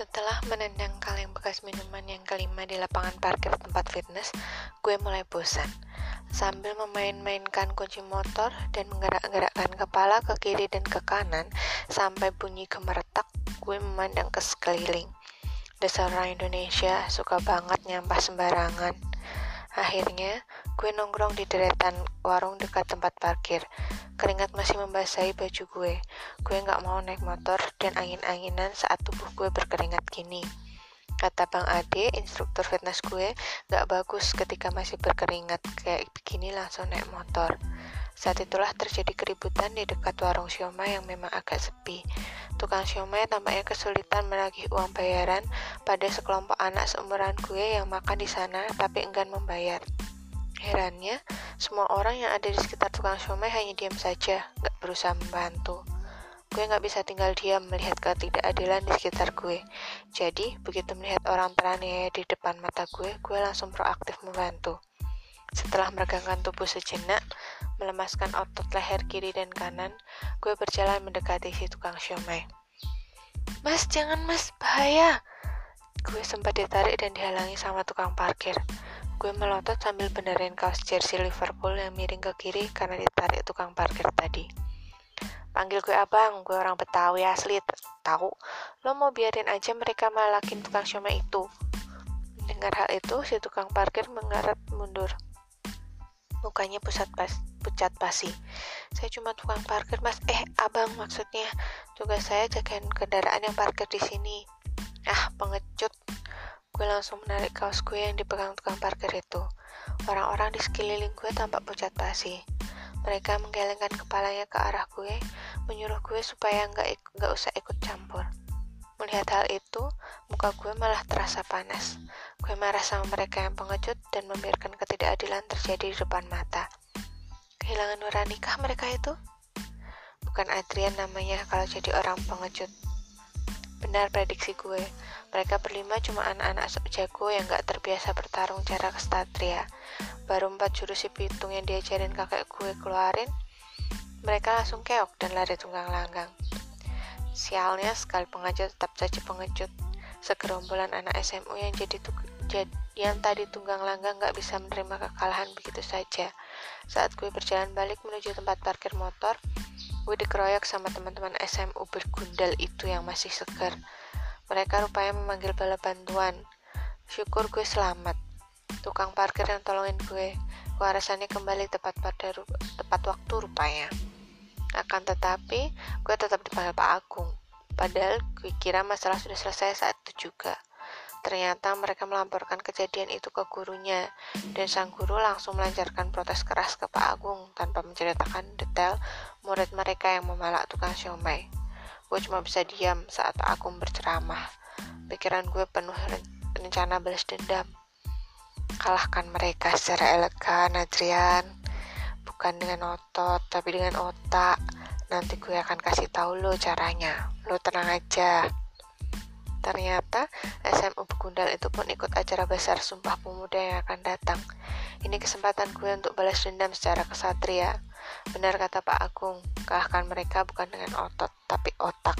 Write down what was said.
Setelah menendang kaleng bekas minuman yang kelima di lapangan parkir tempat fitness, gue mulai bosan. Sambil memain-mainkan kunci motor dan menggerak-gerakkan kepala ke kiri dan ke kanan sampai bunyi gemeretak, gue memandang ke sekeliling. Dasar orang Indonesia suka banget nyampah sembarangan. Akhirnya, gue nongkrong di deretan warung dekat tempat parkir. Keringat masih membasahi baju gue. Gue gak mau naik motor dan angin-anginan saat tubuh gue berkeringat gini. Kata Bang Ade, instruktur fitness gue, gak bagus ketika masih berkeringat kayak begini langsung naik motor. Saat itulah terjadi keributan di dekat warung siomay yang memang agak sepi. Tukang siomay tampaknya kesulitan menagih uang bayaran pada sekelompok anak seumuran gue yang makan di sana tapi enggan membayar. Herannya, semua orang yang ada di sekitar tukang somai hanya diam saja, gak berusaha membantu. Gue gak bisa tinggal diam melihat ketidakadilan di sekitar gue. Jadi, begitu melihat orang teraniaya di depan mata gue, gue langsung proaktif membantu. Setelah meregangkan tubuh sejenak, melemaskan otot leher kiri dan kanan, gue berjalan mendekati si tukang siomay. Mas, jangan mas, bahaya! Gue sempat ditarik dan dihalangi sama tukang parkir. Gue melotot sambil benerin kaos jersey Liverpool yang miring ke kiri karena ditarik tukang parkir tadi. Panggil gue abang, gue orang Betawi asli, tahu. Lo mau biarin aja mereka malakin tukang siomay itu. Dengar hal itu, si tukang parkir mengarat mundur. Mukanya pusat pas, pucat pasi. Saya cuma tukang parkir, mas. Eh, abang maksudnya. Tugas saya jagain kendaraan yang parkir di sini. Ah, pengecut. Gue langsung menarik kaos gue yang dipegang tukang parkir itu. Orang-orang di sekeliling gue tampak pucat pasi. Mereka menggelengkan kepalanya ke arah gue, menyuruh gue supaya nggak nggak usah ikut campur. Melihat hal itu, muka gue malah terasa panas. Gue marah sama mereka yang pengecut dan membiarkan ketidakadilan terjadi di depan mata. Kehilangan nuranikah mereka itu? Bukan Adrian namanya kalau jadi orang pengecut. Benar prediksi gue. Mereka berlima cuma anak-anak sok jago yang gak terbiasa bertarung cara kesatria. Baru empat jurus si pitung yang diajarin kakek gue keluarin, mereka langsung keok dan lari tunggang langgang. Sialnya sekali pengajar tetap saja pengecut. Segerombolan anak SMU yang jadi yang tadi tunggang langgang gak bisa menerima kekalahan begitu saja. Saat gue berjalan balik menuju tempat parkir motor, gue dikeroyok sama teman-teman SMU bergundal itu yang masih segar. Mereka rupanya memanggil bala bantuan. Syukur gue selamat. Tukang parkir yang tolongin gue, warasannya kembali tepat pada tepat waktu rupanya. Akan tetapi, gue tetap dipanggil Pak Agung. Padahal gue kira masalah sudah selesai saat itu juga. Ternyata mereka melaporkan kejadian itu ke gurunya, dan sang guru langsung melancarkan protes keras ke Pak Agung tanpa menceritakan detail murid mereka yang memalak tukang siomay. Gue cuma bisa diam saat aku berceramah. Pikiran gue penuh rencana balas dendam. Kalahkan mereka secara elegan, Adrian. Bukan dengan otot, tapi dengan otak. Nanti gue akan kasih tahu lo caranya. Lo tenang aja. Ternyata SMU Begundal itu pun ikut acara besar Sumpah Pemuda yang akan datang. Ini kesempatan gue untuk balas dendam secara kesatria. Benar kata Pak Agung, kalahkan mereka bukan dengan otot, tapi otak.